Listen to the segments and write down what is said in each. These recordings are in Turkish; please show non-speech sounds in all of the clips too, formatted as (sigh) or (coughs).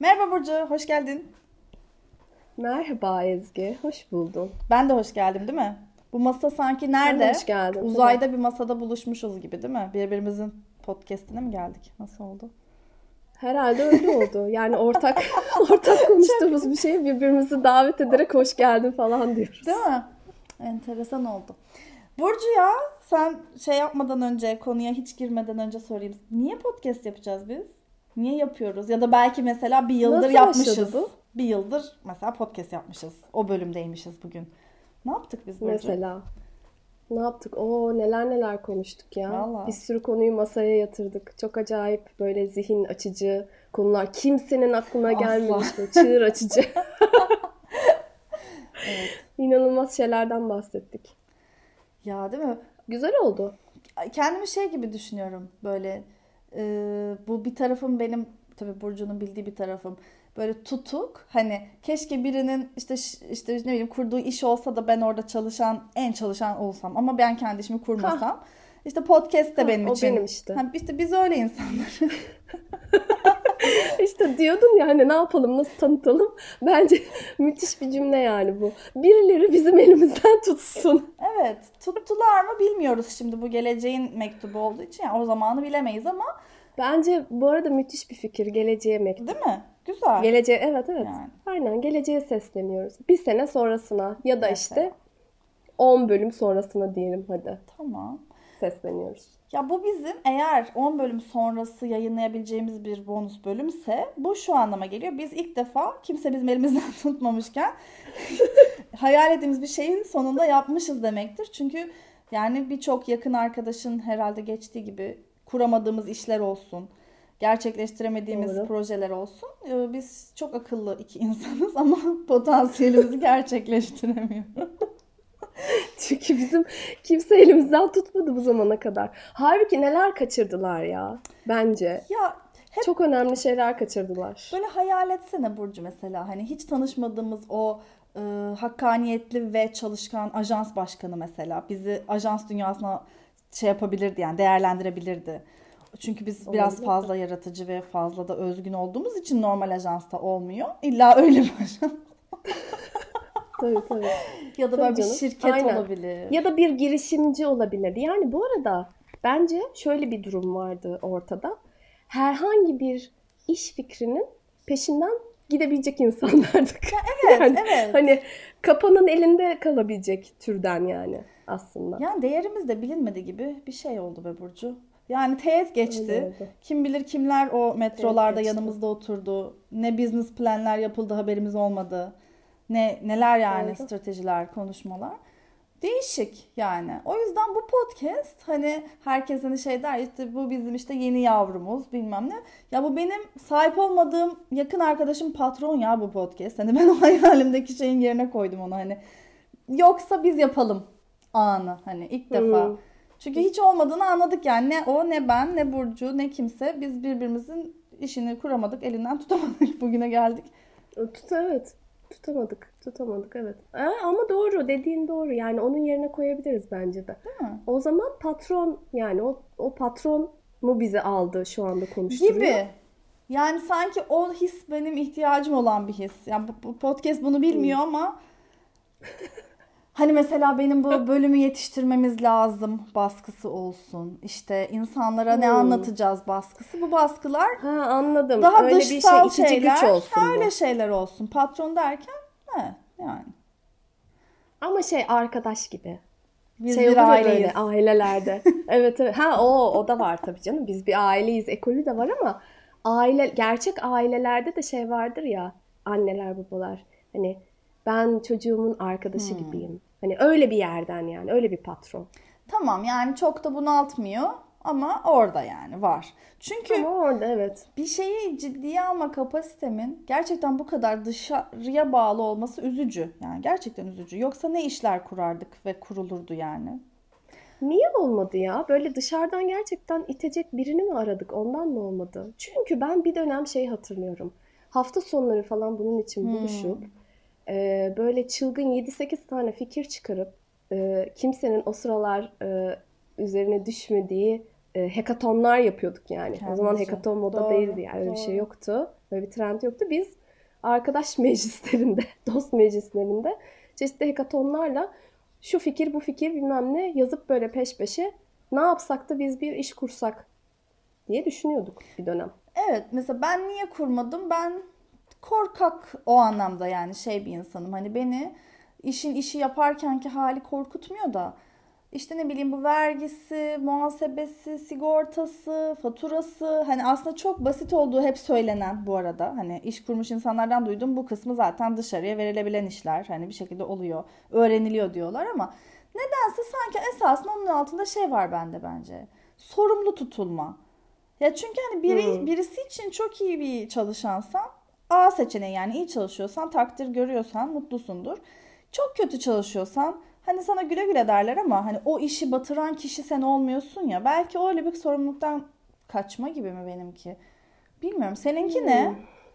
Merhaba Burcu, hoş geldin. Merhaba Ezgi, hoş buldum. Ben de hoş geldim değil mi? Bu masa sanki nerede? hoş geldin, Uzayda bir masada buluşmuşuz gibi değil mi? Birbirimizin podcastine mi geldik? Nasıl oldu? Herhalde öyle oldu. Yani ortak (laughs) ortak konuştuğumuz bir şey birbirimizi davet ederek hoş geldin falan diyoruz. Değil mi? Enteresan oldu. Burcu ya sen şey yapmadan önce konuya hiç girmeden önce sorayım. Niye podcast yapacağız biz? Niye yapıyoruz? Ya da belki mesela bir yıldır Nasıl yapmışız. başladı bu? Bir yıldır mesela podcast yapmışız. O bölümdeymişiz bugün. Ne yaptık biz Burcu? Mesela. Ne yaptık? Oo neler neler konuştuk ya. Vallahi. Bir sürü konuyu masaya yatırdık. Çok acayip böyle zihin açıcı konular. Kimsenin aklına Asla. gelmemiş. böyle Çığır açıcı. (laughs) (laughs) İnanılmaz şeylerden bahsettik. Ya değil mi? Güzel oldu. kendimi şey gibi düşünüyorum böyle e, bu bir tarafım benim tabii Burcu'nun bildiği bir tarafım. Böyle tutuk hani keşke birinin işte işte ne bileyim kurduğu iş olsa da ben orada çalışan en çalışan olsam. Ama ben kendi işimi kurmasam. İşte podcast de Ha, benim o için. benim işte. Ha, işte biz öyle insanlar (laughs) (laughs) İşte diyordun ya hani ne yapalım nasıl tanıtalım. Bence (laughs) müthiş bir cümle yani bu. Birileri bizim elimizden tutsun. evet tuttular mı bilmiyoruz şimdi bu geleceğin mektubu olduğu için yani o zamanı bilemeyiz ama Bence bu arada müthiş bir fikir. Geleceğe mektup. değil mi güzel Geleceğe evet evet. Yani. Aynen geleceğe sesleniyoruz. Bir sene sonrasına ya da Mesela. işte 10 bölüm sonrasına diyelim hadi. tamam Sesleniyoruz. Ya bu bizim eğer 10 bölüm sonrası yayınlayabileceğimiz bir bonus bölümse bu şu anlama geliyor. Biz ilk defa kimse bizim elimizden (laughs) tutmamışken (laughs) hayal ettiğimiz bir şeyin sonunda yapmışız demektir. Çünkü yani birçok yakın arkadaşın herhalde geçtiği gibi kuramadığımız işler olsun, gerçekleştiremediğimiz Doğru. projeler olsun. Ee, Biz çok akıllı iki insanız ama (laughs) potansiyelimizi gerçekleştiremiyoruz. (laughs) Çünkü bizim kimse elimizden tutmadı bu zamana kadar. Halbuki neler kaçırdılar ya bence. Ya hep Çok önemli şeyler kaçırdılar. Böyle hayal etsene Burcu mesela hani hiç tanışmadığımız o e, hakkaniyetli ve çalışkan ajans başkanı mesela bizi ajans dünyasına şey yapabilirdi yani değerlendirebilirdi. Çünkü biz biraz Olabilir. fazla yaratıcı ve fazla da özgün olduğumuz için normal ajansta olmuyor. İlla öyle bir ajans (laughs) Tabii tabii. ya da Tabii böyle bir canım. şirket Aynen. olabilir. Ya da bir girişimci olabilirdi. Yani bu arada bence şöyle bir durum vardı ortada. Herhangi bir iş fikrinin peşinden gidebilecek insanlardık. Evet, (laughs) yani, evet. Hani kapanın elinde kalabilecek türden yani aslında. Yani değerimiz de bilinmedi gibi bir şey oldu be Burcu. Yani teğet geçti. Kim bilir kimler o metrolarda yanımızda oturdu. Ne business planlar yapıldı haberimiz olmadı. Ne neler yani Doğru. stratejiler, konuşmalar. Değişik yani. O yüzden bu podcast hani herkes hani şey der işte bu bizim işte yeni yavrumuz bilmem ne. Ya bu benim sahip olmadığım yakın arkadaşım patron ya bu podcast. Hani ben (laughs) o hayalimdeki şeyin yerine koydum onu hani. Yoksa biz yapalım anı hani ilk defa. Hmm. Çünkü hiç olmadığını anladık yani. Ne o ne ben ne Burcu ne kimse. Biz birbirimizin işini kuramadık elinden tutamadık (laughs) bugüne geldik. Tut evet. Tutamadık. Tutamadık evet. Ha, ama doğru dediğin doğru. Yani onun yerine koyabiliriz bence de. Değil mi? O zaman patron yani o, o patron mu bizi aldı şu anda konuşturuyor? Gibi. Yani sanki o his benim ihtiyacım olan bir his. Yani bu, bu podcast bunu bilmiyor ama (laughs) hani mesela benim bu bölümü yetiştirmemiz lazım baskısı olsun. İşte insanlara ne Hmm. anlatacağız baskısı. Bu baskılar Ha anladım. daha öyle bir şey dışsal şeyler. güç olsun Ha, bu. öyle şeyler olsun. Patron derken he yani. Ama şey arkadaş gibi. Biz şey bir aileyiz. böyle ailelerde. (laughs) evet evet. Ha o o da var tabii canım. Biz bir aileyiz. Ekolü de var ama aile gerçek ailelerde de şey vardır ya anneler babalar. Hani ben çocuğumun arkadaşı Hmm. gibiyim. Hani öyle bir yerden yani öyle bir patron. Tamam yani çok da bunaltmıyor ama orada yani var. Çünkü Ama orada evet. bir şeyi ciddiye alma kapasitemin gerçekten bu kadar dışarıya bağlı olması üzücü. Yani gerçekten üzücü. Yoksa ne işler kurardık ve kurulurdu yani. Niye olmadı ya? Böyle dışarıdan gerçekten itecek birini mi aradık? Ondan mı olmadı? Çünkü ben bir dönem şey hatırlıyorum. Hafta sonları falan bunun için Hmm. E, böyle çılgın 7-8 tane fikir çıkarıp e, kimsenin o sıralar e, üzerine düşmediği e, hekatonlar yapıyorduk yani. Kendimizce. O zaman hekaton moda Doğru, değildi yani. Öyle bir şey yoktu. Böyle bir trend yoktu. Biz arkadaş (laughs) meclislerinde, dost meclislerinde çeşitli hekatonlarla şu fikir bu fikir bilmem ne yazıp böyle peş peşe ne yapsak da biz bir iş kursak diye düşünüyorduk bir dönem. Evet mesela ben niye kurmadım? Ben korkak o anlamda yani şey bir insanım. Hani beni işin işi yaparkenki hali korkutmuyor da işte ne bileyim bu vergisi, muhasebesi, sigortası, faturası hani aslında çok basit olduğu hep söylenen bu arada. Hani iş kurmuş insanlardan duydum bu kısmı zaten dışarıya verilebilen işler. Hani bir şekilde oluyor, öğreniliyor diyorlar ama nedense sanki esasında onun altında şey var bende bence. Sorumlu tutulma. Ya çünkü hani biri, Hmm. birisi için çok iyi bir çalışansan A seçeneği yani iyi çalışıyorsan takdir görüyorsan mutlusundur. Çok kötü çalışıyorsan hani sana güle güle derler ama hani o işi batıran kişi sen olmuyorsun ya. Belki öyle bir sorumluluktan kaçma gibi mi benimki? Bilmiyorum. Seninki ne?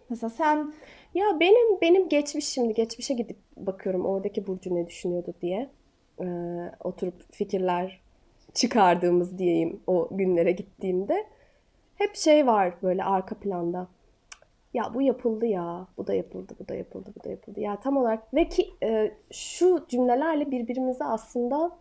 Mesela sen Ya benim benim geçmiş şimdi geçmişe gidip bakıyorum oradaki Burcu ne düşünüyordu diye. Ee, oturup fikirler çıkardığımız diyeyim o günlere gittiğimde. Hep şey var böyle arka planda. Ya bu yapıldı ya, bu da yapıldı, bu da yapıldı, bu da yapıldı. Ya tam olarak ve ki e, şu cümlelerle birbirimizi aslında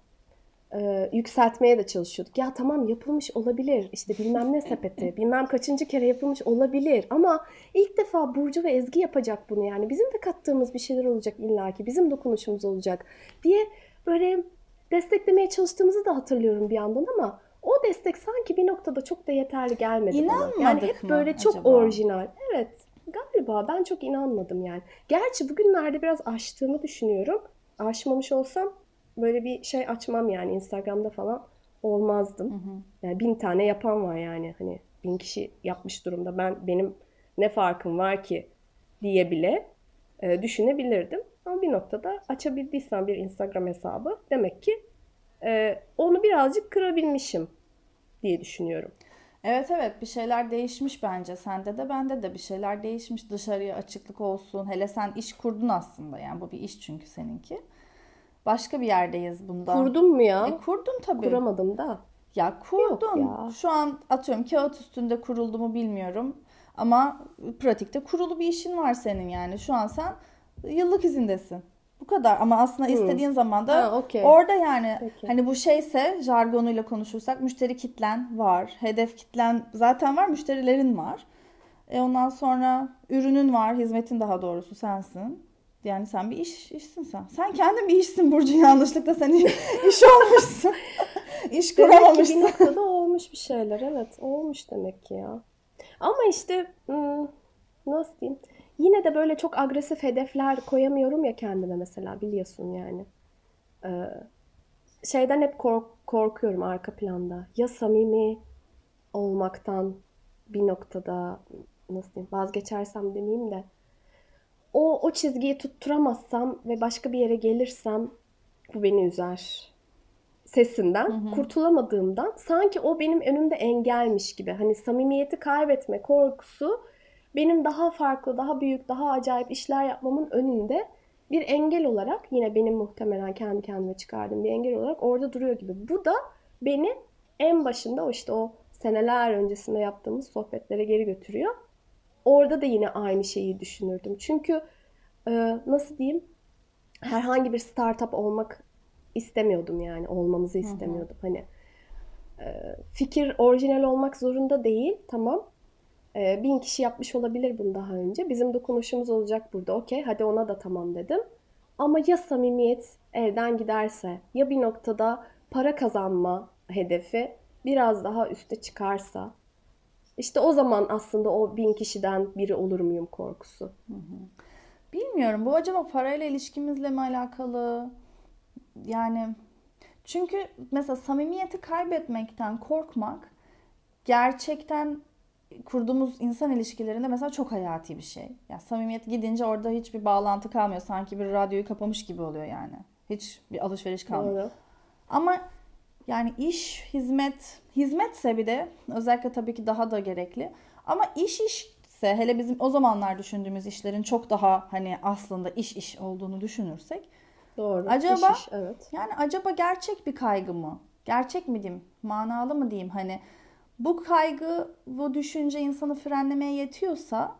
e, yükseltmeye de çalışıyorduk. Ya tamam yapılmış olabilir. İşte bilmem ne sepeti, (laughs) bilmem kaçıncı kere yapılmış olabilir. Ama ilk defa Burcu ve Ezgi yapacak bunu yani. Bizim de kattığımız bir şeyler olacak illaki. Bizim dokunuşumuz olacak diye böyle desteklemeye çalıştığımızı da hatırlıyorum bir yandan ama o destek sanki bir noktada çok da yeterli gelmedi bana. Yani İnanmadık hep mı böyle çok acaba? orijinal. Evet. Galiba ben çok inanmadım yani. Gerçi bugünlerde biraz aştığımı düşünüyorum. Aşmamış olsam böyle bir şey açmam yani Instagram'da falan olmazdım. Yani bin tane yapan var yani hani bin kişi yapmış durumda. Ben benim ne farkım var ki diye bile e, düşünebilirdim. Ama bir noktada açabildiysen bir Instagram hesabı demek ki e, onu birazcık kırabilmişim diye düşünüyorum. Evet evet bir şeyler değişmiş bence. Sende de bende de bir şeyler değişmiş. Dışarıya açıklık olsun. Hele sen iş kurdun aslında yani bu bir iş çünkü seninki. Başka bir yerdeyiz bundan. Kurdum mu ya? E, kurdun tabii. Kuramadım da. Ya kurdun. ya. Şu an atıyorum kağıt üstünde kuruldu mu bilmiyorum. Ama pratikte kurulu bir işin var senin yani. Şu an sen yıllık izindesin. Bu kadar ama aslında istediğin zaman da Ha, okey. orada yani Peki. hani bu şeyse jargonuyla konuşursak müşteri kitlen var. Hedef kitlen zaten var, müşterilerin var. E ondan sonra ürünün var, hizmetin daha doğrusu sensin. Yani sen bir iş işsin sen. Sen kendin bir işsin Burcu yanlışlıkla sen iş (laughs) olmuşsun. iş Demek ki kuramamışsın. bir noktada olmuş bir şeyler. Evet olmuş demek ki ya. Ama işte hmm, nasıl diyeyim? Yine de böyle çok agresif hedefler koyamıyorum ya kendime mesela biliyorsun yani. Ee, şeyden hep kork- korkuyorum arka planda. Ya samimi olmaktan bir noktada nasıl diyeyim vazgeçersem demeyeyim de o o çizgiyi tutturamazsam ve başka bir yere gelirsem bu beni üzer sesinden kurtulamadığımdan sanki o benim önümde engelmiş gibi. Hani samimiyeti kaybetme korkusu benim daha farklı, daha büyük, daha acayip işler yapmamın önünde bir engel olarak yine benim muhtemelen kendi kendime çıkardığım bir engel olarak orada duruyor gibi. Bu da beni en başında o işte o seneler öncesinde yaptığımız sohbetlere geri götürüyor. Orada da yine aynı şeyi düşünürdüm. Çünkü e, nasıl diyeyim herhangi bir startup olmak istemiyordum yani olmamızı istemiyordum. Hani e, fikir orijinal olmak zorunda değil tamam. E, bin kişi yapmış olabilir bunu daha önce. Bizim dokunuşumuz olacak burada. Okey hadi ona da tamam dedim. Ama ya samimiyet elden giderse ya bir noktada para kazanma hedefi biraz daha üste çıkarsa işte o zaman aslında o bin kişiden biri olur muyum korkusu. Bilmiyorum. Bu acaba parayla ilişkimizle mi alakalı? Yani çünkü mesela samimiyeti kaybetmekten korkmak gerçekten kurduğumuz insan ilişkilerinde mesela çok hayati bir şey. Ya samimiyet gidince orada hiçbir bağlantı kalmıyor. Sanki bir radyoyu kapamış gibi oluyor yani. Hiç bir alışveriş kalmıyor. Doğru. Ama yani iş, hizmet, hizmetse bir de özellikle tabii ki daha da gerekli. Ama iş işse hele bizim o zamanlar düşündüğümüz işlerin çok daha hani aslında iş iş olduğunu düşünürsek Doğru. Acaba- İş iş, evet. yani acaba gerçek bir kaygı mı? Gerçek mi diyeyim? Manalı mı diyeyim? Hani bu kaygı, bu düşünce insanı frenlemeye yetiyorsa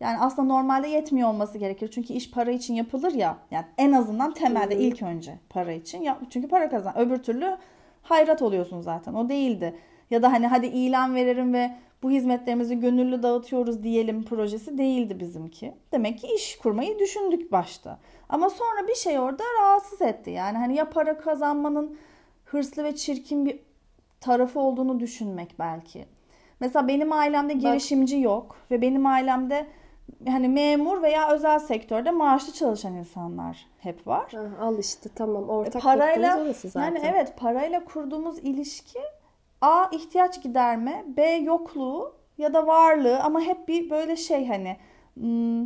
yani aslında normalde yetmiyor olması gerekir. Çünkü iş para için yapılır ya. Yani en azından temelde ilk önce para için. Ya, çünkü para kazan. Öbür türlü hayrat oluyorsun zaten. O değildi. Ya da hani hadi ilan veririm ve bu hizmetlerimizi gönüllü dağıtıyoruz diyelim projesi değildi bizimki. Demek ki iş kurmayı düşündük başta. Ama sonra bir şey orada rahatsız etti. Yani hani ya para kazanmanın hırslı ve çirkin bir tarafı olduğunu düşünmek belki. Mesela benim ailemde girişimci yok ve benim ailemde hani memur veya özel sektörde maaşlı çalışan insanlar hep var. Ha, al işte tamam ortak Parayla orası zaten. yani evet parayla kurduğumuz ilişki A ihtiyaç giderme, B yokluğu ya da varlığı ama hep bir böyle şey hani hmm,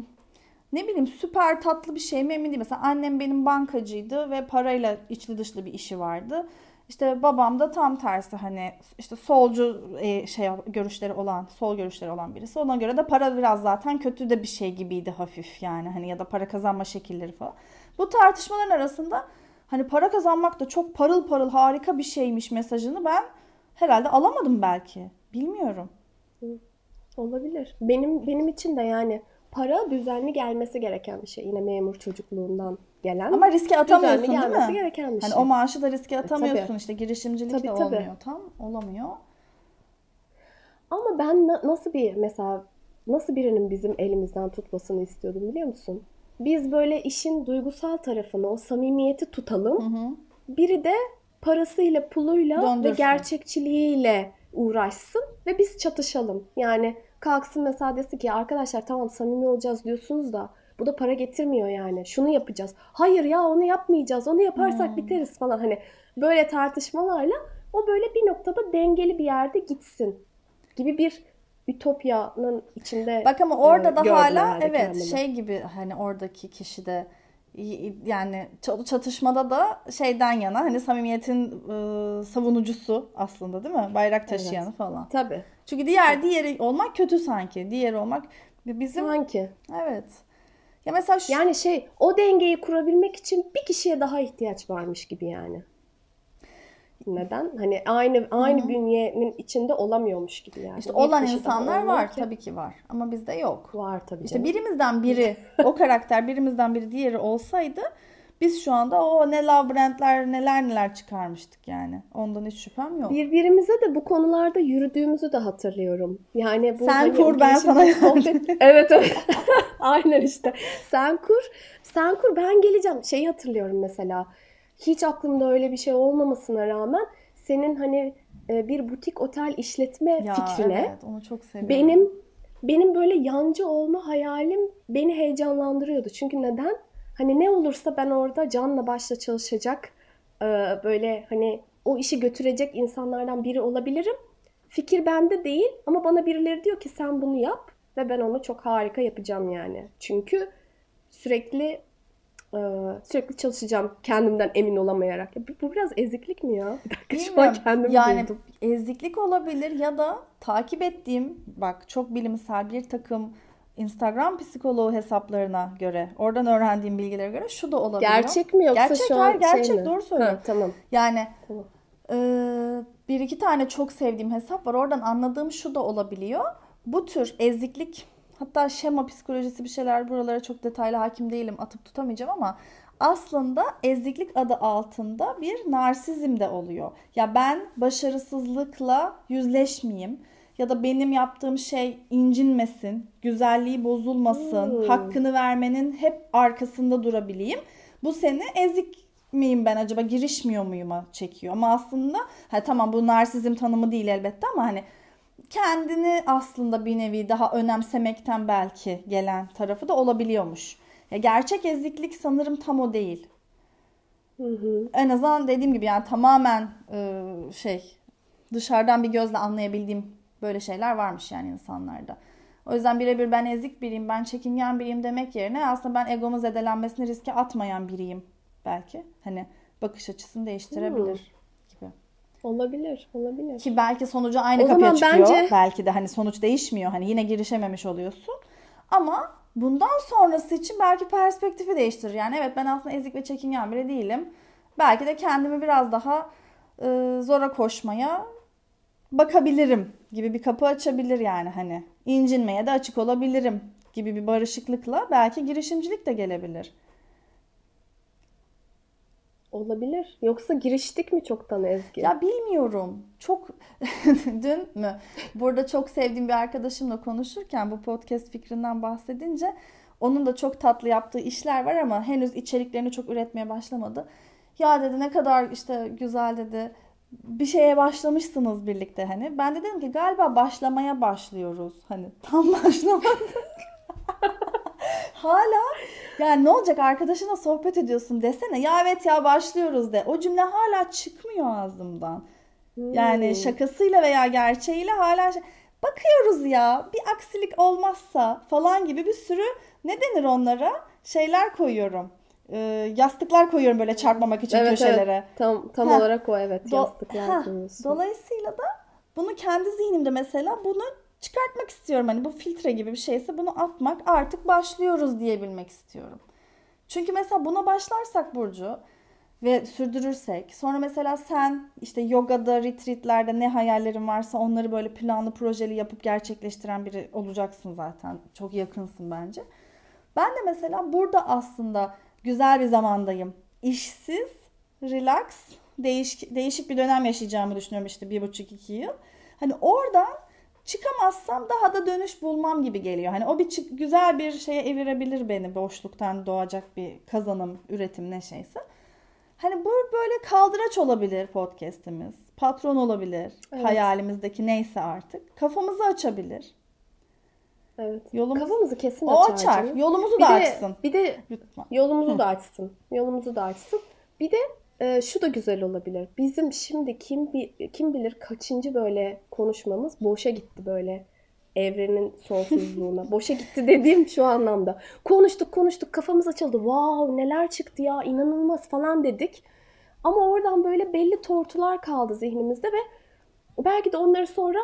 ne bileyim süper tatlı bir şey mi emin değilim. Mesela annem benim bankacıydı ve parayla içli dışlı bir işi vardı. İşte babam da tam tersi hani işte solcu e, şey görüşleri olan, sol görüşleri olan birisi. Ona göre de para biraz zaten kötü de bir şey gibiydi hafif yani hani ya da para kazanma şekilleri falan. Bu tartışmaların arasında hani para kazanmak da çok parıl parıl harika bir şeymiş mesajını ben herhalde alamadım belki. Bilmiyorum. Olabilir. Benim benim için de yani para düzenli gelmesi gereken bir şey. Yine memur çocukluğundan gelen. Ama riske atamıyorsun düzenli değil gelmesi mi? gereken bir Hani şey. o maaşı da riske atamıyorsun tabii. işte girişimcilik Tabii, de tabii. olmuyor tam olamıyor. Ama ben na- nasıl bir mesela nasıl birinin bizim elimizden tutmasını istiyordum biliyor musun? Biz böyle işin duygusal tarafını, o samimiyeti tutalım. Hı hı. Biri de parasıyla, puluyla ve Döndürsün. gerçekçiliğiyle uğraşsın ve biz çatışalım. Yani kalksın mesela desin ki arkadaşlar tamam samimi olacağız diyorsunuz da bu da para getirmiyor yani. Şunu yapacağız. Hayır ya onu yapmayacağız. Onu yaparsak Hmm. biteriz falan. Hani böyle tartışmalarla o böyle bir noktada dengeli bir yerde gitsin gibi bir ütopyanın içinde Bak ama orada e, da gördüm hala evet kendimi. şey gibi hani oradaki kişi de yani çatışmada da şeyden yana hani samimiyetin e, savunucusu aslında değil mi? Bayrak taşıyanı falan. Tabii. Çünkü diğer diğeri olmak kötü sanki. Diğeri olmak bizim Sanki. evet. Ya mesela şu, Yani şey o dengeyi kurabilmek için bir kişiye daha ihtiyaç varmış gibi yani. Neden? Hani aynı aynı bünyenin içinde olamıyormuş gibi yani. işte Bir olan insanlar var ki. tabii ki var ama bizde yok. Var tabii İşte canım. birimizden biri o karakter birimizden biri diğeri olsaydı biz şu anda o ne love brandler neler neler çıkarmıştık yani. Ondan hiç şüphem yok. Birbirimize de bu konularda yürüdüğümüzü de hatırlıyorum. Yani bu Sen hani kur, ben sana (laughs) sohbet- Evet evet. (laughs) Aynen işte. Sen kur, sen kur ben geleceğim. Şeyi hatırlıyorum mesela. Hiç aklımda öyle bir şey olmamasına rağmen senin hani e, bir butik otel işletme Ya fikrine evet onu çok seviyorum. benim benim böyle yancı olma hayalim beni heyecanlandırıyordu. Çünkü neden? Hani ne olursa ben orada canla başla çalışacak e, böyle hani o işi götürecek insanlardan biri olabilirim. Fikir bende değil ama bana birileri diyor ki sen bunu yap ve ben onu çok harika yapacağım yani. Çünkü sürekli e, sürekli çalışacağım kendimden emin olamayarak. Ya bu- biraz eziklik mi ya? (laughs) Bir dakika şu an Bilmiyorum. kendimi yani buldum. eziklik olabilir ya da takip ettiğim bak çok bilimsel bir takım Instagram psikoloğu hesaplarına göre oradan öğrendiğim bilgilere göre şu da olabiliyor. Gerçek mi yoksa Gerçek, şu an gerçek şey mi? doğru söylüyorum. Ha, tamam. Yani Tamam. e, bir iki tane çok sevdiğim hesap var. Oradan anladığım şu da olabiliyor. Bu tür eziklik hatta şema psikolojisi bir şeyler buralara çok detaylı hakim değilim atıp tutamayacağım ama aslında eziklik adı altında bir narsizm de oluyor. Ya ben başarısızlıkla yüzleşmeyeyim ya da benim yaptığım şey incinmesin, güzelliği bozulmasın, Hmm. hakkını vermenin hep arkasında durabileyim. Bu seni ezik miyim ben acaba girişmiyor muyum'a çekiyor. Ama aslında ha tamam bu narsizm tanımı değil elbette ama hani kendini aslında bir nevi daha önemsemekten belki gelen tarafı da olabiliyormuş. Ya gerçek eziklik sanırım tam o değil. Hı hı. En azından dediğim gibi yani tamamen e, şey dışarıdan bir gözle anlayabildiğim böyle şeyler varmış yani insanlarda. O yüzden birebir ben ezik biriyim, ben çekingen biriyim demek yerine aslında ben egomun zedelenmesini riske atmayan biriyim belki. Hani bakış açısını değiştirebilir gibi. Olabilir, olabilir. Ki belki sonucu aynı O kapıya zaman çıkıyor. bence- Belki de hani sonuç değişmiyor. Hani yine girişememiş oluyorsun. Ama bundan sonrası için belki perspektifi değiştirir. Yani evet ben aslında ezik ve çekingen biri değilim. Belki de kendimi biraz daha e, zora koşmaya bakabilirim gibi bir kapı açabilir yani hani. incinmeye de açık olabilirim gibi bir barışıklıkla belki girişimcilik de gelebilir. Olabilir. Yoksa giriştik mi çoktan Ezgi? Ya bilmiyorum. Çok (laughs) dün mü? Burada çok sevdiğim bir arkadaşımla konuşurken bu podcast fikrinden bahsedince onun da çok tatlı yaptığı işler var ama henüz içeriklerini çok üretmeye başlamadı. Ya dedi ne kadar işte güzel dedi. Bir şeye başlamışsınız birlikte hani. Ben de dedim ki galiba başlamaya başlıyoruz. Hani tam (laughs) başlamadık. Hala yani ne olacak arkadaşına sohbet ediyorsun desene. Ya evet ya başlıyoruz de. O cümle hala çıkmıyor ağzımdan. Yani Hmm. şakasıyla veya gerçeğiyle hala bakıyoruz ya bir aksilik olmazsa falan gibi bir sürü ne denir onlara şeyler koyuyorum. Ee, yastıklar koyuyorum böyle çarpmamak için Evet, köşelere. evet. Tam tam Ha. olarak o evet Do- yastıklar Ha. Dolayısıyla da bunu kendi zihnimde mesela bunu çıkartmak istiyorum. Hani bu filtre gibi bir şeyse bunu atmak artık başlıyoruz diyebilmek istiyorum. Çünkü mesela buna başlarsak Burcu ve sürdürürsek sonra mesela sen işte yogada, retreatlerde ne hayallerin varsa onları böyle planlı projeli yapıp gerçekleştiren biri olacaksın zaten. Çok yakınsın bence. Ben de mesela burada aslında güzel bir zamandayım. İşsiz, relax, değişik, değişik bir dönem yaşayacağımı düşünüyorum işte bir buçuk iki yıl. Hani oradan çıkamazsam daha da dönüş bulmam gibi geliyor. Hani o bir çık- güzel bir şeye evirebilir beni boşluktan doğacak bir kazanım, üretim ne şeyse. Hani bu böyle kaldıraç olabilir podcast'imiz. Patron olabilir. Evet. Hayalimizdeki neyse artık. Kafamızı açabilir. Evet. Yolumuz Kafamızı kesin o açar. açar. canım. Yolumuzu Bir da de, açsın. bir de Lütfen. yolumuzu Hı. da açsın. Yolumuzu da açsın. Bir de e, şu da güzel olabilir. Bizim şimdi kim bi- kim bilir kaçıncı böyle konuşmamız boşa gitti böyle evrenin sonsuzluğuna. (laughs) boşa gitti dediğim şu anlamda. Konuştuk konuştuk kafamız açıldı. Wow neler çıktı ya inanılmaz falan dedik. Ama oradan böyle belli tortular kaldı zihnimizde ve belki de onları sonra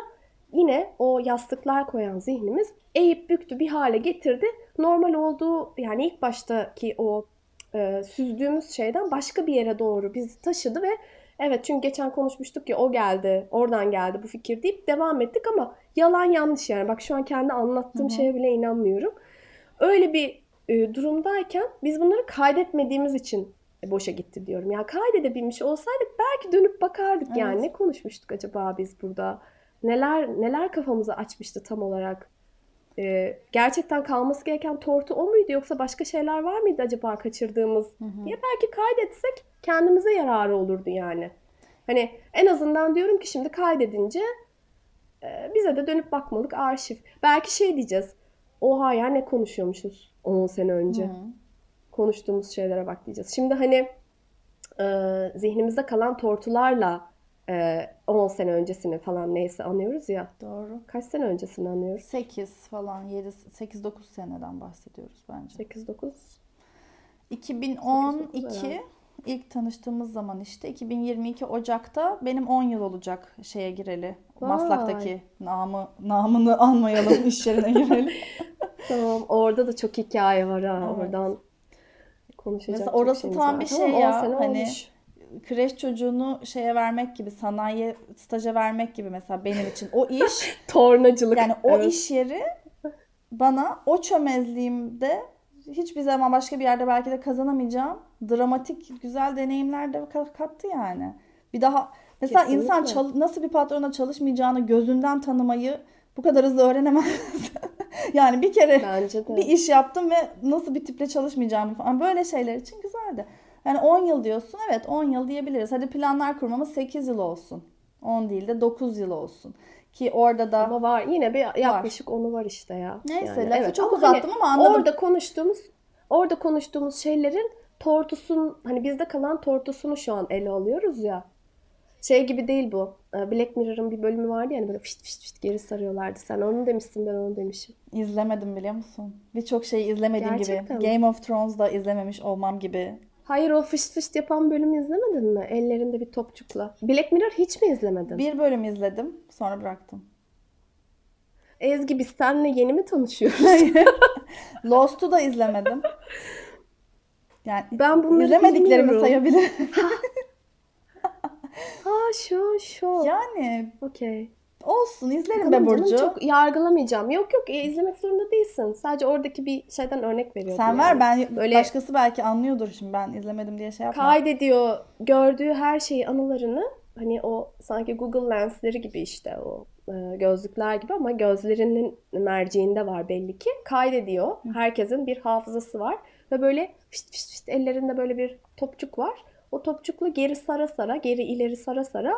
yine o yastıklar koyan zihnimiz eğip büktü bir hale getirdi. Normal olduğu yani ilk baştaki o e, süzdüğümüz şeyden başka bir yere doğru bizi taşıdı ve evet çünkü geçen konuşmuştuk ya o geldi, oradan geldi bu fikir deyip devam ettik ama yalan yanlış yani. Bak şu an kendi anlattığım Hı hı. şeye bile inanmıyorum. Öyle bir e, durumdayken biz bunları kaydetmediğimiz için boşa gitti diyorum. Yani kaydedebilmiş olsaydık belki dönüp bakardık yani. Evet. Ne konuşmuştuk acaba biz burada? Neler neler kafamızı açmıştı tam olarak? Ee, gerçekten kalması gereken tortu o muydu yoksa başka şeyler var mıydı acaba kaçırdığımız Hı hı. diye belki kaydetsek kendimize yararı olurdu yani. Hani en azından diyorum ki şimdi kaydedince e, bize de dönüp bakmalık arşiv. Belki şey diyeceğiz. Oha ya ne konuşuyormuşuz 10 sene önce Hı hı. konuştuğumuz şeylere bak diyeceğiz. Şimdi hani e, zihnimizde kalan tortularla e, 10 sene öncesini falan neyse anıyoruz ya. Doğru. Kaç sene öncesini anıyoruz? 8 falan 7 8 9 seneden bahsediyoruz bence. 8-9. 2012 herhalde. ilk tanıştığımız zaman işte 2022 Ocak'ta benim 10 yıl olacak şeye gireli. Vay. Maslak'taki namı namını anmayalım iş yerine gireli. (laughs) Tamam orada da çok hikaye var ha Evet. oradan konuşacak Mesela orası tam var. bir Tamam, şey 10 ya, sene hani- olmuş. Kreş çocuğunu şeye vermek gibi, sanayiye staja vermek gibi mesela benim için o iş (laughs) Tornacılık. Yani o Evet. iş yeri bana o çömezliğimde hiçbir zaman başka bir yerde belki de kazanamayacağım dramatik güzel deneyimler de ka- kattı yani. Bir daha mesela Kesinlikle. insan çal- nasıl bir patrona çalışmayacağını gözünden tanımayı bu kadar hızlı öğrenemez. (laughs) yani bir kere bir iş yaptım ve nasıl bir tiple çalışmayacağımı falan böyle şeyler için güzeldi. Yani 10 yıl diyorsun evet 10 yıl diyebiliriz. Hadi planlar kurmamız 8 yıl olsun. 10 değil de 9 yıl olsun. Ki orada da Ama var yine bir yaklaşık onu var işte ya. Neyse, Yani lafı çok ama uzattım hani ama anladım. Orada konuştuğumuz orada konuştuğumuz şeylerin tortusun hani bizde kalan tortusunu şu an ele alıyoruz ya. Şey gibi değil bu. Ee, Black Mirror'ın bir bölümü vardı yani böyle fişt fişt fişt geri sarıyorlardı. Sen onu demişsin ben onu demişim. izlemedim biliyor musun? Birçok şeyi izlemediğim Gerçekten gibi. mi? Game of Thrones'da izlememiş olmam gibi. Hayır o fışt fışt yapan bölümü izlemedin mi? Ellerinde bir topçukla. Black Mirror hiç mi izlemedin? Bir bölüm izledim sonra bıraktım. Ezgi biz seninle yeni mi tanışıyoruz? (laughs) Lost'u da izlemedim. Yani Ben bunları izlemediklerimi bilmiyorum. sayabilirim. (laughs) ha şu şu. yani Okey. Olsun izlerim Tamam be canım, Burcu. çok yargılamayacağım. Yok yok e, izlemek zorunda değilsin. Sadece oradaki bir şeyden örnek veriyorum. Sen yani. ver ben Böyle- başkası belki anlıyordur şimdi ben izlemedim diye şey yapma. kaydediyor gördüğü her şeyi anılarını hani o sanki Google lensleri gibi işte o e, gözlükler gibi ama gözlerinin merceğinde var belli ki kaydediyor. Herkesin bir hafızası var ve böyle fişt fişt fişt ellerinde böyle bir topçuk var. O topçukla geri sara sara, geri ileri sara sara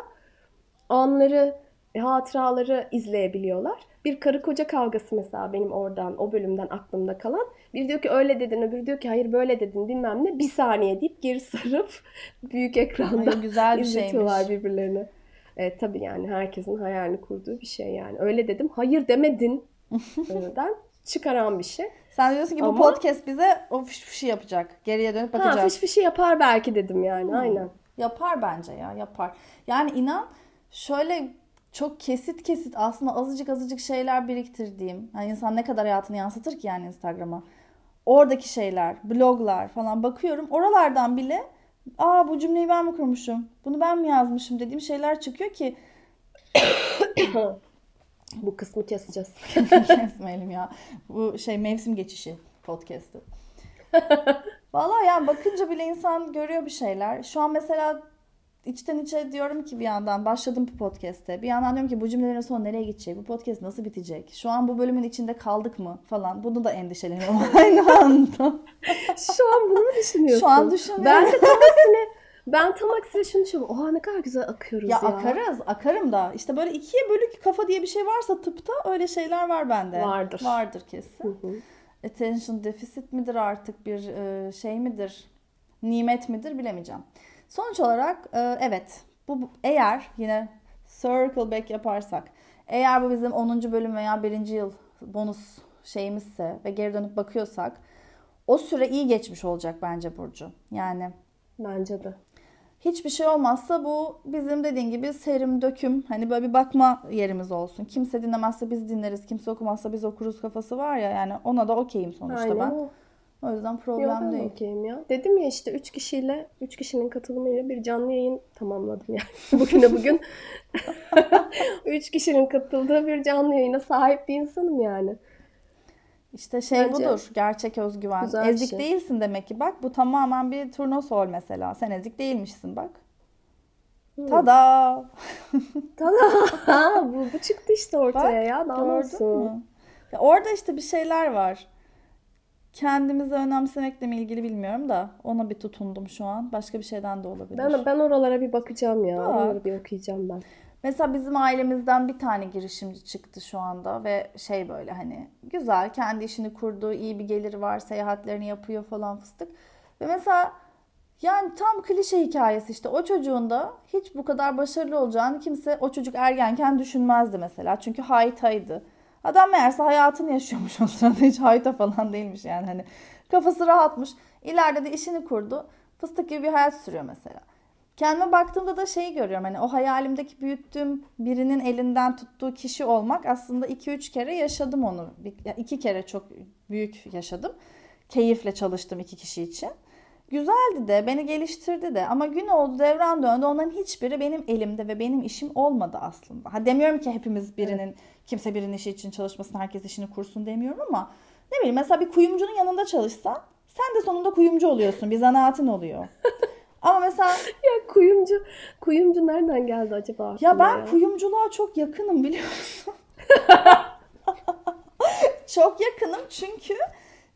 anları, hatıraları izleyebiliyorlar. Bir karı koca kavgası mesela benim oradan, o bölümden aklımda kalan. Bir diyor ki öyle dedin, öbürü diyor ki hayır böyle dedin bilmem ne. Bir saniye deyip geri sarıp (laughs) büyük ekranda Ay, güzel bir izletiyorlar şeymiş. birbirlerini. Evet tabii yani herkesin hayalini kurduğu bir şey yani. Öyle dedim, hayır demedin (laughs) den çıkaran bir şey. Sen diyorsun ki bu Ama- podcast bize o fiş fişi yapacak. Geriye dönüp Ha bakacağız. fiş fişi yapar belki dedim yani aynen. Yapar bence ya yapar. Yani inan şöyle çok kesit kesit aslında azıcık azıcık şeyler biriktirdiğim. Yani insan ne kadar hayatını yansıtır ki yani Instagram'a. Oradaki şeyler, bloglar falan bakıyorum. Oralardan bile aa bu cümleyi ben mi kurmuşum? Bunu ben mi yazmışım dediğim şeyler çıkıyor ki (coughs) Bu kısmı keseceğiz. (laughs) kesmeyelim ya. Bu şey mevsim geçişi podcast'ı. (laughs) Vallahi yani bakınca bile insan görüyor bir şeyler. Şu an mesela içten içe diyorum ki bir yandan başladım bu podcast'te. Bir yandan diyorum ki bu cümlelerin sonu nereye gidecek? Bu podcast nasıl bitecek? Şu an bu bölümün içinde kaldık mı falan. Bunu da endişeleniyorum (laughs) aynı anda. Şu an bunu mu düşünüyorsun? Şu an düşünüyorum. Ben de tam aksine, ben tam aksine şunu düşünüyorum. Oha ne kadar güzel akıyoruz ya. Ya akarız, akarım da. İşte böyle ikiye bölük kafa diye bir şey varsa tıpta öyle şeyler var bende. Vardır. Vardır kesin. Hı hı. attention deficit midir artık bir e, şey midir? Nimet midir bilemeyeceğim. Sonuç olarak e, evet bu eğer yine circle back yaparsak eğer bu bizim 10. bölüm veya 1. yıl bonus şeyimizse ve geri dönüp bakıyorsak o süre iyi geçmiş olacak bence Burcu. Yani Bence de. hiçbir şey olmazsa bu bizim dediğin gibi serim döküm hani böyle bir bakma yerimiz olsun. Kimse dinlemezse biz dinleriz, kimse okumazsa biz okuruz kafası var ya yani ona da okeyim sonuçta Aynen ben. O. Yüzden problem de değil. okeyim ya. Dedim ya işte 3 kişiyle, 3 kişinin katılımıyla bir canlı yayın tamamladım yani. Bugüne (laughs) bugün 3 (laughs) kişinin katıldığı bir canlı yayına sahip bir insanım yani. İşte şey Bence budur. Gerçek özgüven. güzel Ezik şey. değilsin demek ki. Bak bu tamamen bir turnusol mesela. Sen ezik değilmişsin bak. Hmm. Tada! (laughs) Tada! Bu, bu çıktı işte ortaya Bak, ya. Daha Gördün mü? Ya orada işte bir şeyler var. Kendimizi önemsemekle ilgili bilmiyorum da ona bir tutundum şu an. Başka bir şeyden de olabilir. Ben, ben oralara bir bakacağım ya. Bak. Oraları bir okuyacağım ben. Mesela bizim ailemizden bir tane girişimci çıktı şu anda ve şey böyle hani güzel kendi işini kurdu, iyi bir geliri var, seyahatlerini yapıyor falan fıstık. Ve mesela yani tam klişe hikayesi işte o çocuğun da hiç bu kadar başarılı olacağını kimse o çocuk ergenken düşünmezdi mesela. Çünkü haytaydı. Adam meğerse hayatını yaşıyormuş o sırada hiç hayta falan değilmiş yani hani kafası rahatmış. İleride de işini kurdu. Fıstık gibi bir hayat sürüyor mesela. Kendime baktığımda da şeyi görüyorum hani o hayalimdeki büyüttüğüm birinin elinden tuttuğu kişi olmak aslında 2-3 kere yaşadım onu. Bir- ya iki kere çok büyük yaşadım. Keyifle çalıştım iki kişi için. Güzeldi de beni geliştirdi de ama gün oldu devran döndü onların hiçbiri benim elimde ve benim işim olmadı aslında. Ha demiyorum ki hepimiz birinin kimse birinin işi için çalışmasın herkes işini kursun demiyorum ama ne bileyim mesela bir kuyumcunun yanında çalışsan sen de sonunda kuyumcu oluyorsun bir zanaatin oluyor. (laughs) ama mesela Ya kuyumcu, kuyumcu nereden geldi acaba ya ben kuyumculuğa çok yakınım biliyor musun? (laughs) çok yakınım çünkü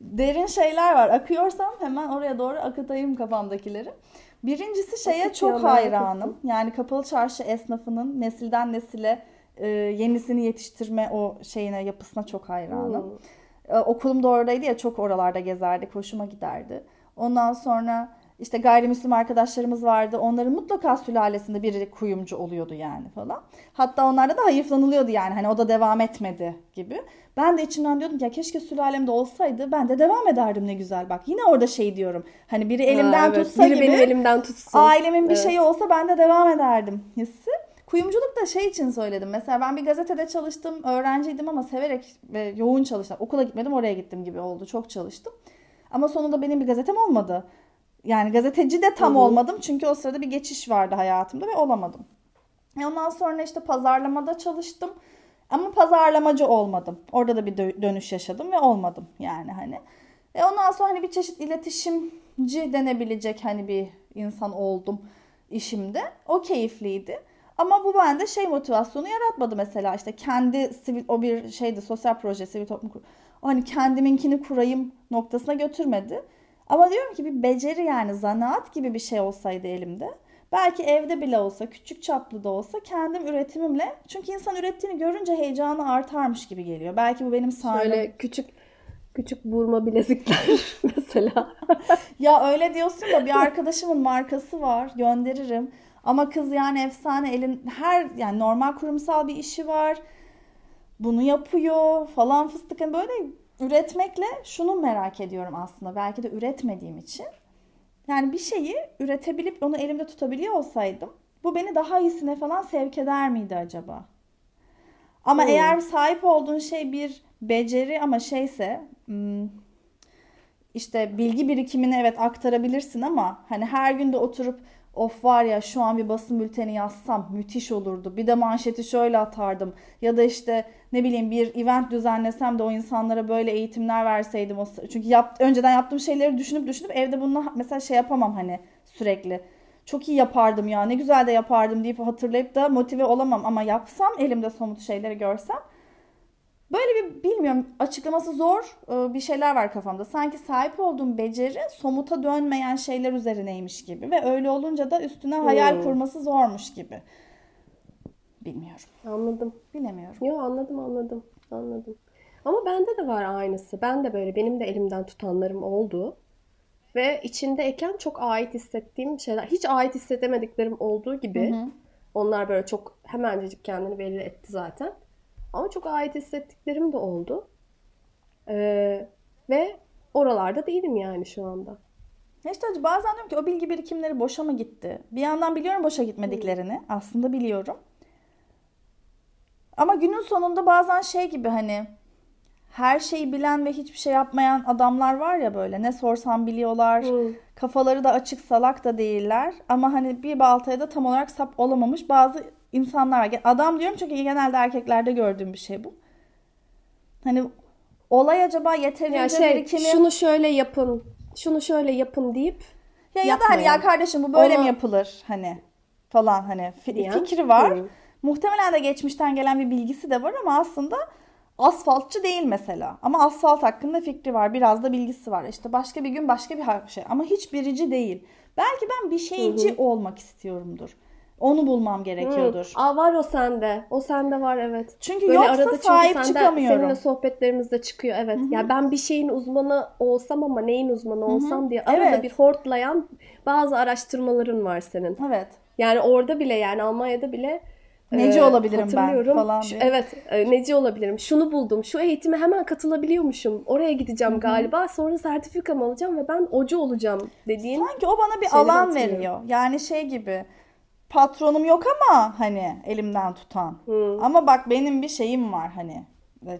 derin şeyler var. Akıyorsam hemen oraya doğru akıtayım kafamdakileri. Birincisi şeye Akıt çok ya, hayranım. Yani kapalı çarşı esnafının nesilden nesile e, yenisini yetiştirme o şeyine yapısına çok hayranım. Hmm. Ee, Okulum da oradaydı ya çok oralarda gezerdik. Hoşuma giderdi. Ondan sonra işte gayrimüslim arkadaşlarımız vardı. Onların mutlaka sülalesinde biri kuyumcu oluyordu yani falan. Hatta onlarda da hayıflanılıyordu yani. Hani o da devam etmedi gibi. Ben de içimden diyordum ki ya keşke sülalemde olsaydı ben de devam ederdim ne güzel. Bak yine orada şey diyorum. Hani biri elimden Ha, evet. tutsa Biri gibi. benim elimden tutsun. Ailemin bir Evet. şeyi olsa ben de devam ederdim hissi. Kuyumculuk da şey için söyledim. Mesela ben bir gazetede çalıştım. Öğrenciydim ama severek ve yoğun çalıştım. Okula gitmedim oraya gittim gibi oldu. Çok çalıştım. Ama sonunda benim bir gazetem olmadı. Yani gazeteci de tam Hı hı. olmadım. Çünkü o sırada bir geçiş vardı hayatımda ve olamadım. E ondan sonra işte pazarlamada çalıştım. Ama pazarlamacı olmadım. Orada da bir dönüş yaşadım ve olmadım yani hani. E ondan sonra hani bir çeşit iletişimci denebilecek hani bir insan oldum işimde. O keyifliydi. Ama bu bende şey motivasyonu yaratmadı mesela işte kendi sivil o bir şeydi sosyal proje sivil toplum kur. Hani kendiminkini kurayım noktasına götürmedi. Ama diyorum ki bir beceri yani zanaat gibi bir şey olsaydı elimde. Belki evde bile olsa, küçük çaplı da olsa kendim üretimimle. Çünkü insan ürettiğini görünce heyecanı artarmış gibi geliyor. Belki bu benim sahnem. Şöyle küçük küçük burma bilezikler (laughs) mesela. (laughs) ya öyle diyorsun da bir arkadaşımın markası var. Gönderirim. Ama kız yani efsane elin her yani normal kurumsal bir işi var. Bunu yapıyor falan fıstık. Yani böyle üretmekle şunu merak ediyorum aslında. Belki de üretmediğim için. Yani bir şeyi üretebilip onu elimde tutabiliyor olsaydım bu beni daha iyisine falan sevk eder miydi acaba? Ama hmm. eğer sahip olduğun şey bir beceri ama şeyse hmm, işte bilgi birikimini evet aktarabilirsin ama hani her günde oturup of var ya şu an bir basın bülteni yazsam müthiş olurdu. Bir de manşeti şöyle atardım. Ya da işte ne bileyim bir event düzenlesem de o insanlara böyle eğitimler verseydim. Çünkü yap, önceden yaptığım şeyleri düşünüp düşünüp evde bunu mesela şey yapamam hani sürekli. Çok iyi yapardım ya ne güzel de yapardım deyip hatırlayıp da motive olamam. Ama yapsam elimde somut şeyleri görsem Böyle bir bilmiyorum açıklaması zor e, bir şeyler var kafamda. Sanki sahip olduğum beceri somuta dönmeyen şeyler üzerineymiş gibi ve öyle olunca da üstüne hayal hmm. kurması zormuş gibi. Bilmiyorum. Anladım. Bilemiyorum. Yok anladım anladım. Anladım. Ama bende de var aynısı. Ben de böyle benim de elimden tutanlarım oldu. Ve içindeyken çok ait hissettiğim şeyler, hiç ait hissedemediklerim olduğu gibi. Hı hı. Onlar böyle çok hemencecik kendini belli etti zaten. Ama çok ait hissettiklerim de oldu. Ee, ve oralarda değilim yani şu anda. İşte bazen diyorum ki o bilgi birikimleri boşa mı gitti? Bir yandan biliyorum boşa gitmediklerini. Hmm. Aslında biliyorum. Ama günün sonunda bazen şey gibi hani her şeyi bilen ve hiçbir şey yapmayan adamlar var ya böyle ne sorsam biliyorlar. Hmm. Kafaları da açık salak da değiller. Ama hani bir baltaya da tam olarak sap olamamış bazı insanlar var. Adam diyorum çünkü genelde erkeklerde gördüğüm bir şey bu. Hani olay acaba yeterince ya şey, birikimi... Şunu şöyle yapın, şunu şöyle yapın deyip ya, ya da hani ya kardeşim bu böyle Onu... mi yapılır hani falan hani fikri var. Hı. Muhtemelen de geçmişten gelen bir bilgisi de var ama aslında asfaltçı değil mesela. Ama asfalt hakkında fikri var. Biraz da bilgisi var. İşte başka bir gün başka bir şey. Ama hiç birici değil. Belki ben bir şeyci hı hı. olmak istiyorumdur. Onu bulmam gerekiyordur. Hı. Aa, var o sende. O sende var evet. Çünkü Böyle yoksa arada sahip çünkü çıkamıyorum. Seninle sohbetlerimizde çıkıyor evet. Hı-hı. Ya ben bir şeyin uzmanı olsam ama neyin uzmanı olsam Hı-hı. diye arada evet. bir hortlayan bazı araştırmaların var senin. Evet. Yani orada bile yani Almanya'da bile Neci e, olabilirim ben falan diye. Şu, evet, e, neci olabilirim. Şunu buldum. Şu eğitime hemen katılabiliyormuşum. Oraya gideceğim Hı-hı. galiba. Sonra sertifikamı alacağım ve ben ocu olacağım dediğim. Sanki o bana bir alan veriyor. Yani şey gibi patronum yok ama hani elimden tutan. Hmm. Ama bak benim bir şeyim var hani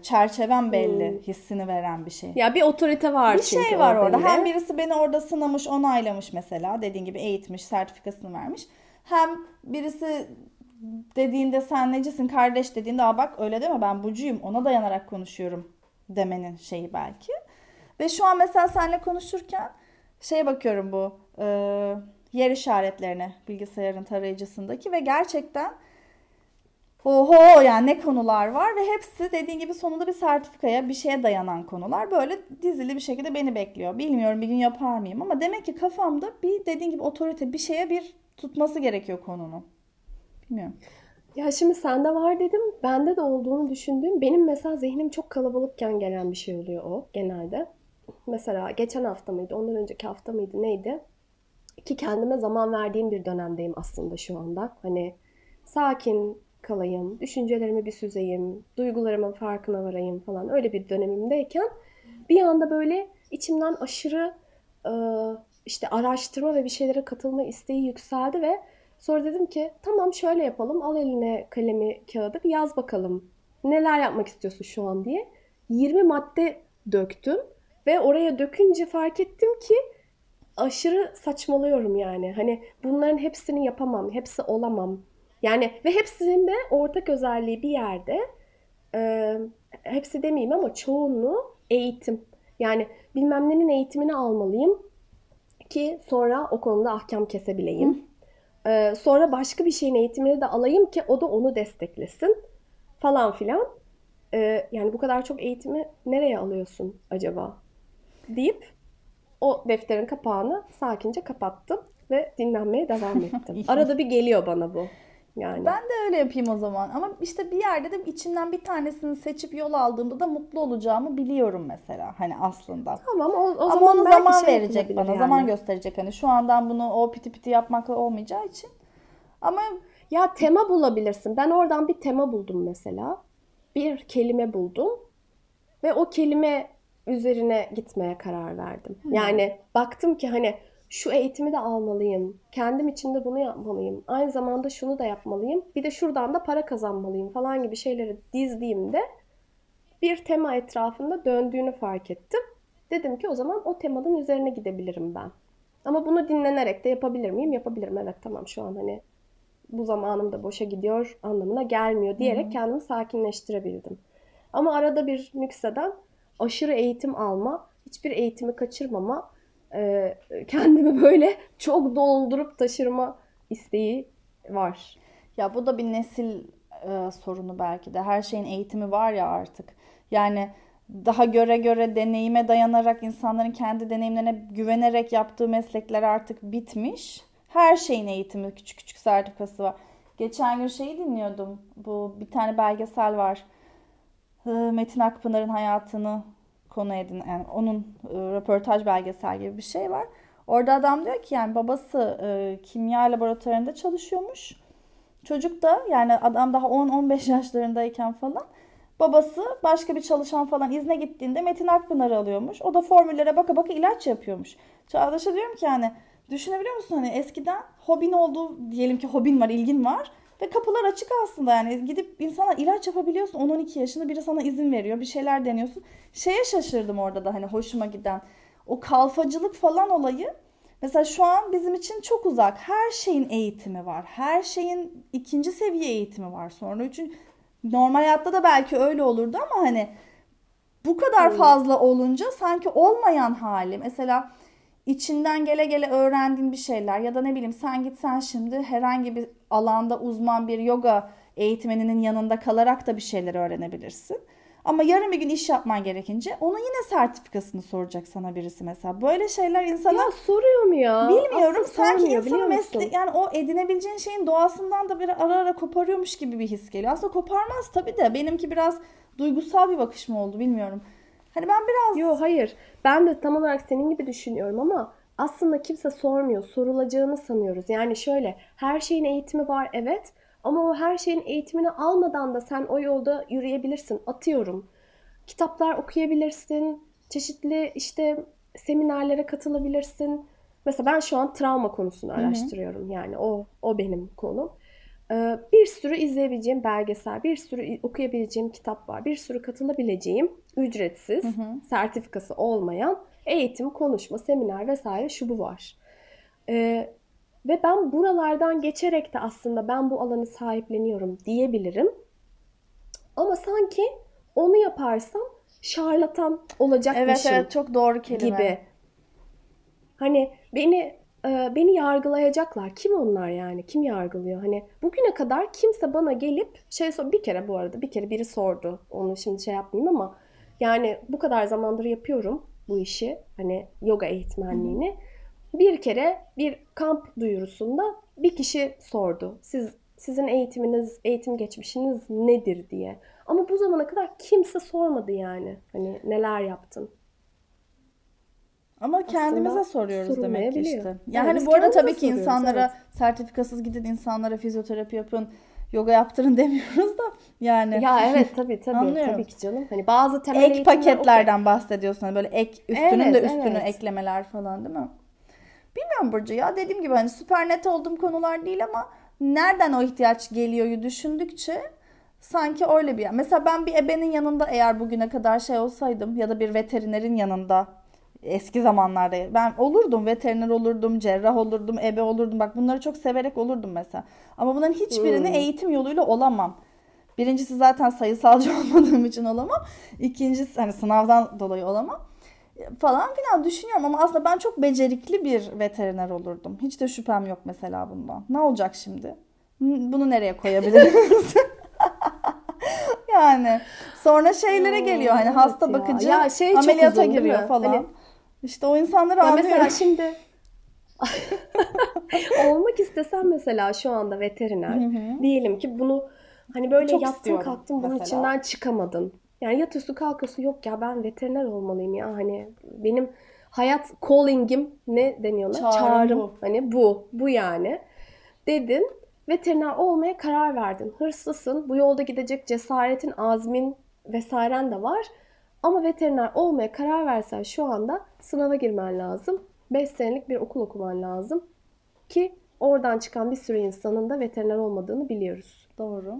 çerçevem belli hmm. hissini veren bir şey. Ya bir otorite var bir çünkü. Bir şey var orada. Bile. Hem birisi beni orada sınamış, onaylamış mesela. Dediğin gibi eğitmiş, sertifikasını vermiş. Hem birisi dediğinde sen necisin kardeş dediğinde Aa bak öyle deme ben bucuyum ona dayanarak konuşuyorum demenin şeyi belki. Ve şu an mesela seninle konuşurken şeye bakıyorum bu e, yer işaretlerine bilgisayarın tarayıcısındaki ve gerçekten oho yani ne konular var ve hepsi dediğin gibi sonunda bir sertifikaya bir şeye dayanan konular böyle dizili bir şekilde beni bekliyor. Bilmiyorum bir gün yapar mıyım ama demek ki kafamda bir dediğin gibi otorite bir şeye bir tutması gerekiyor konunun. Bilmiyorum. Ya şimdi sende var dedim. Bende de olduğunu düşündüğüm. Benim mesela zihnim çok kalabalıkken gelen bir şey oluyor o genelde. Mesela geçen hafta mıydı, ondan önceki hafta mıydı neydi? Ki kendime zaman verdiğim bir dönemdeyim aslında şu anda. Hani sakin kalayım, düşüncelerimi bir süzeyim, duygularımın farkına varayım falan öyle bir dönemimdeyken bir anda böyle içimden aşırı işte araştırma ve bir şeylere katılma isteği yükseldi ve sonra dedim ki tamam şöyle yapalım al eline kalemi kağıdı bir yaz bakalım neler yapmak istiyorsun şu an diye 20 madde döktüm ve oraya dökünce fark ettim ki aşırı saçmalıyorum yani. Hani bunların hepsini yapamam, hepsi olamam. Yani ve hepsinin de ortak özelliği bir yerde e, hepsi demeyeyim ama çoğunluğu eğitim. Yani bilmem nenin eğitimini almalıyım ki sonra o konuda ahkam kesebileyim. Ee, sonra başka bir şeyin eğitimini de alayım ki o da onu desteklesin falan filan. Ee, yani bu kadar çok eğitimi nereye alıyorsun acaba deyip o defterin kapağını sakince kapattım ve dinlenmeye devam (laughs) ettim. Arada bir geliyor bana bu. Yani. Ben de öyle yapayım o zaman. Ama işte bir yerde de içinden bir tanesini seçip yol aldığımda da mutlu olacağımı biliyorum mesela. Hani aslında. Tamam o, o Ama zaman belki zaman şey verecek bana. yani. Zaman gösterecek hani. Şu andan bunu o piti piti yapmakla olmayacağı için. Ama Ya tema bulabilirsin. Ben oradan bir tema buldum mesela. Bir kelime buldum. Ve o kelime üzerine gitmeye karar verdim. Yani baktım ki hani şu eğitimi de almalıyım. Kendim için de bunu yapmalıyım. Aynı zamanda şunu da yapmalıyım. Bir de şuradan da para kazanmalıyım falan gibi şeyleri dizdiğimde bir tema etrafında döndüğünü fark ettim. Dedim ki o zaman o temanın üzerine gidebilirim ben. Ama bunu dinlenerek de yapabilir miyim? Yapabilirim. Evet tamam şu an hani bu zamanım da boşa gidiyor anlamına gelmiyor diyerek kendimi sakinleştirebildim. Ama arada bir nükseden aşırı eğitim alma, hiçbir eğitimi kaçırmama, e, kendimi böyle (laughs) çok doldurup taşırma isteği var. Ya bu da bir nesil e, sorunu belki de. Her şeyin eğitimi var ya artık. Yani daha göre göre deneyime dayanarak insanların kendi deneyimlerine güvenerek yaptığı meslekler artık bitmiş. Her şeyin eğitimi küçük küçük sertifikası var. Geçen gün şeyi dinliyordum. Bu bir tane belgesel var. Metin Akpınar'ın hayatını konu edin. Yani onun e, röportaj belgesel gibi bir şey var. Orada adam diyor ki yani babası e, kimya laboratuvarında çalışıyormuş. Çocuk da yani adam daha 10-15 yaşlarındayken falan babası başka bir çalışan falan izne gittiğinde Metin Akpınar'ı alıyormuş. O da formüllere baka baka ilaç yapıyormuş. Çağdaş'a diyorum ki yani düşünebiliyor musun hani eskiden hobin olduğu diyelim ki hobin var, ilgin var ve kapılar açık aslında yani gidip insana ilaç yapabiliyorsun 10-12 yaşında biri sana izin veriyor bir şeyler deniyorsun. Şeye şaşırdım orada da hani hoşuma giden o kalfacılık falan olayı Mesela şu an bizim için çok uzak. Her şeyin eğitimi var. Her şeyin ikinci seviye eğitimi var. Sonra üçün normal hayatta da belki öyle olurdu ama hani bu kadar fazla olunca sanki olmayan hali. Mesela içinden gele gele öğrendiğin bir şeyler ya da ne bileyim sen gitsen şimdi herhangi bir alanda uzman bir yoga eğitmeninin yanında kalarak da bir şeyler öğrenebilirsin. Ama yarın bir gün iş yapman gerekince onun yine sertifikasını soracak sana birisi mesela. Böyle şeyler insana Ya soruyor mu ya? Bilmiyorum. Aslında Sanki insanın mesle yani o edinebileceğin şeyin doğasından da bir ara ara koparıyormuş gibi bir his geliyor. Aslında koparmaz tabii de benimki biraz duygusal bir bakış mı oldu bilmiyorum. Hani ben biraz Yok hayır. Ben de tam olarak senin gibi düşünüyorum ama aslında kimse sormuyor. Sorulacağını sanıyoruz. Yani şöyle her şeyin eğitimi var evet ama o her şeyin eğitimini almadan da sen o yolda yürüyebilirsin. Atıyorum. Kitaplar okuyabilirsin. Çeşitli işte seminerlere katılabilirsin. Mesela ben şu an travma konusunu araştırıyorum. Yani o o benim konum. Ee, Bir sürü izleyebileceğim belgesel, bir sürü okuyabileceğim kitap var. Bir sürü katılabileceğim ücretsiz, sertifikası olmayan eğitim, konuşma, seminer vesaire şu bu var. Ee, ve ben buralardan geçerek de aslında ben bu alanı sahipleniyorum diyebilirim. Ama sanki onu yaparsam şarlatan evet olacakmışım evet çok doğru kelime. gibi. Hani beni e, beni yargılayacaklar. Kim onlar yani? Kim yargılıyor? Hani bugüne kadar kimse bana gelip şey sor bir kere bu arada bir kere biri sordu. Onu şimdi şey yapmayayım ama yani bu kadar zamandır yapıyorum bu işi. Hani yoga eğitmenliğini. Bir kere bir kamp duyurusunda bir kişi sordu. Siz sizin eğitiminiz, eğitim geçmişiniz nedir diye. Ama bu zamana kadar kimse sormadı yani. Hani neler yaptın? Ama kendimize soruyoruz demek ki işte. Yani biz bu arada tabii ki insanlara evet. sertifikasız gidin, insanlara fizyoterapi yapın, yoga yaptırın (laughs) demiyoruz da yani Ya evet tabii tabii (laughs) Anlıyorum. tabii ki canım. Hani bazı temel ek paketlerden bahsediyorsun. Hani böyle ek üstünün Evet, de üstünü evet. eklemeler falan değil mi? Bilmiyorum Burcu ya dediğim gibi hani süper net olduğum konular değil ama nereden o ihtiyaç geliyoryu düşündükçe sanki öyle bir yer. Mesela ben bir ebenin yanında eğer bugüne kadar şey olsaydım ya da bir veterinerin yanında Eski zamanlarda ben olurdum veteriner olurdum, cerrah olurdum, ebe olurdum. Bak bunları çok severek olurdum mesela. Ama bunların hiçbirini Hmm. eğitim yoluyla olamam. Birincisi zaten sayısalcı (laughs) olmadığım için olamam. İkincisi hani sınavdan dolayı olamam. Falan filan düşünüyorum ama aslında ben çok becerikli bir veteriner olurdum. Hiç de şüphem yok mesela bundan. Ne olacak şimdi? Bunu nereye koyabiliriz? (laughs) yani sonra şeylere geliyor hani hasta bakıcı Ya şey ameliyata uzun giriyor falan. Hani- İşte o insanları Ya anlıyorum. mesela (laughs) şimdi (laughs) olmak istesem mesela şu anda veteriner Hı hı. diyelim ki bunu hani böyle Çok yattın kalktın bunun mesela. içinden çıkamadın. Yani yatıyorsun kalkıyorsun yok ya ben veteriner olmalıyım ya hani benim hayat calling'im ne deniyorlar? Çağrım Çağrım. bu. Hani bu bu yani dedin veteriner olmaya karar verdin. Hırslısın bu yolda gidecek cesaretin azmin vesairen de var. Ama veteriner olmaya karar versen şu anda sınava girmen lazım. 5 senelik bir okul okuman lazım. Ki oradan çıkan bir sürü insanın da veteriner olmadığını biliyoruz. Doğru.